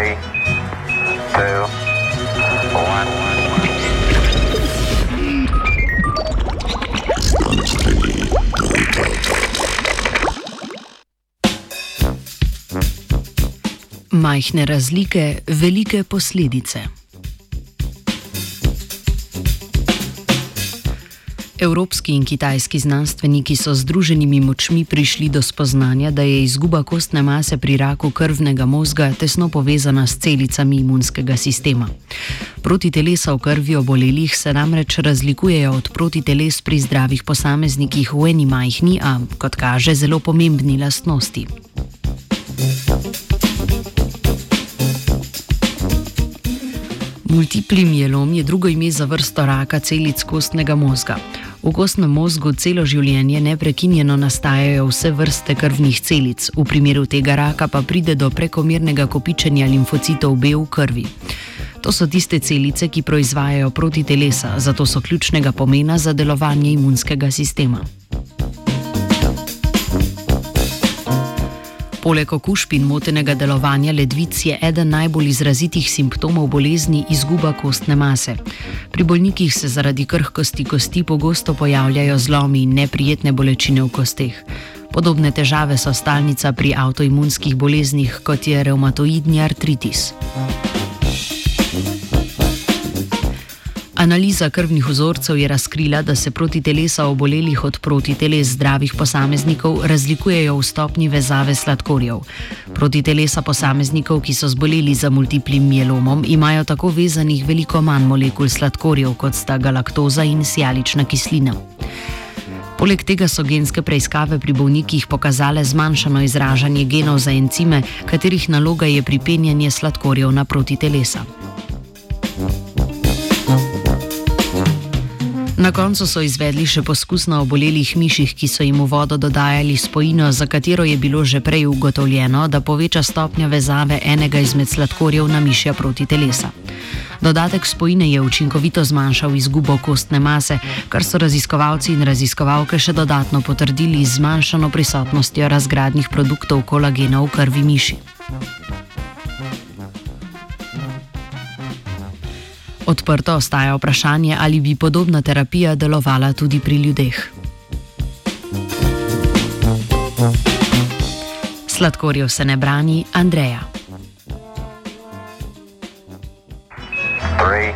Three, two, one. Majhne razlike, velike posledice. Evropski in kitajski znanstveniki so združenimi močmi prišli do spoznanja, da je izguba kostne mase pri raku krvnega možga tesno povezana s celicami imunskega sistema. Protitelesa v krvi obolelih se namreč razlikujejo od protiteles pri zdravih posameznikih v eni majhni, a kot kaže, zelo pomembni lastnosti. Multipli mielom je drugo ime za vrsto raka celic kostnega možga. V kostnem možgu celo življenje neprekinjeno nastajajo vse vrste krvnih celic, v primeru tega raka pa pride do prekomernega kopičenja limfocitov B v krvi. To so tiste celice, ki proizvajajo protitelesa, zato so ključnega pomena za delovanje imunskega sistema. Poleg okužb in motenega delovanja ledvic je eden najbolj izrazitih simptomov bolezni izguba kostne mase. Pri bolnikih se zaradi krhkosti kosti pogosto pojavljajo zlomi in neprijetne bolečine v kosteh. Podobne težave so stalnica pri avtoimunskih boleznih, kot je reumatoidni artritis. Analiza krvnih vzorcev je razkrila, da se protitelesa obolelih od protiteles zdravih posameznikov razlikujejo v stopni vezave sladkorjev. Protitelesa posameznikov, ki so zboleli za multiplim mielomom, imajo tako vezanih veliko manj molekul sladkorjev, kot sta galaktoza in sjalična kislina. Poleg tega so genske preiskave pri bolnikih pokazale zmanjšano izražanje genov za encime, katerih naloga je pripenjanje sladkorjev na protitelesa. Na koncu so izvedli še poskus na obolelih miših, ki so jim v vodo dodajali spojino, za katero je bilo že prej ugotovljeno, da poveča stopnjo vezave enega izmed sladkorjev na mišja proti telesa. Dodatek spojine je učinkovito zmanjšal izgubo kostne mase, kar so raziskovalci in raziskovalke še dodatno potrdili z zmanjšano prisotnostjo razgradnih produktov kolagena v krvi miši. Odprto ostaja vprašanje, ali bi podobna terapija delovala tudi pri ljudeh. Sladkorjev se ne brani, Andreja. Three,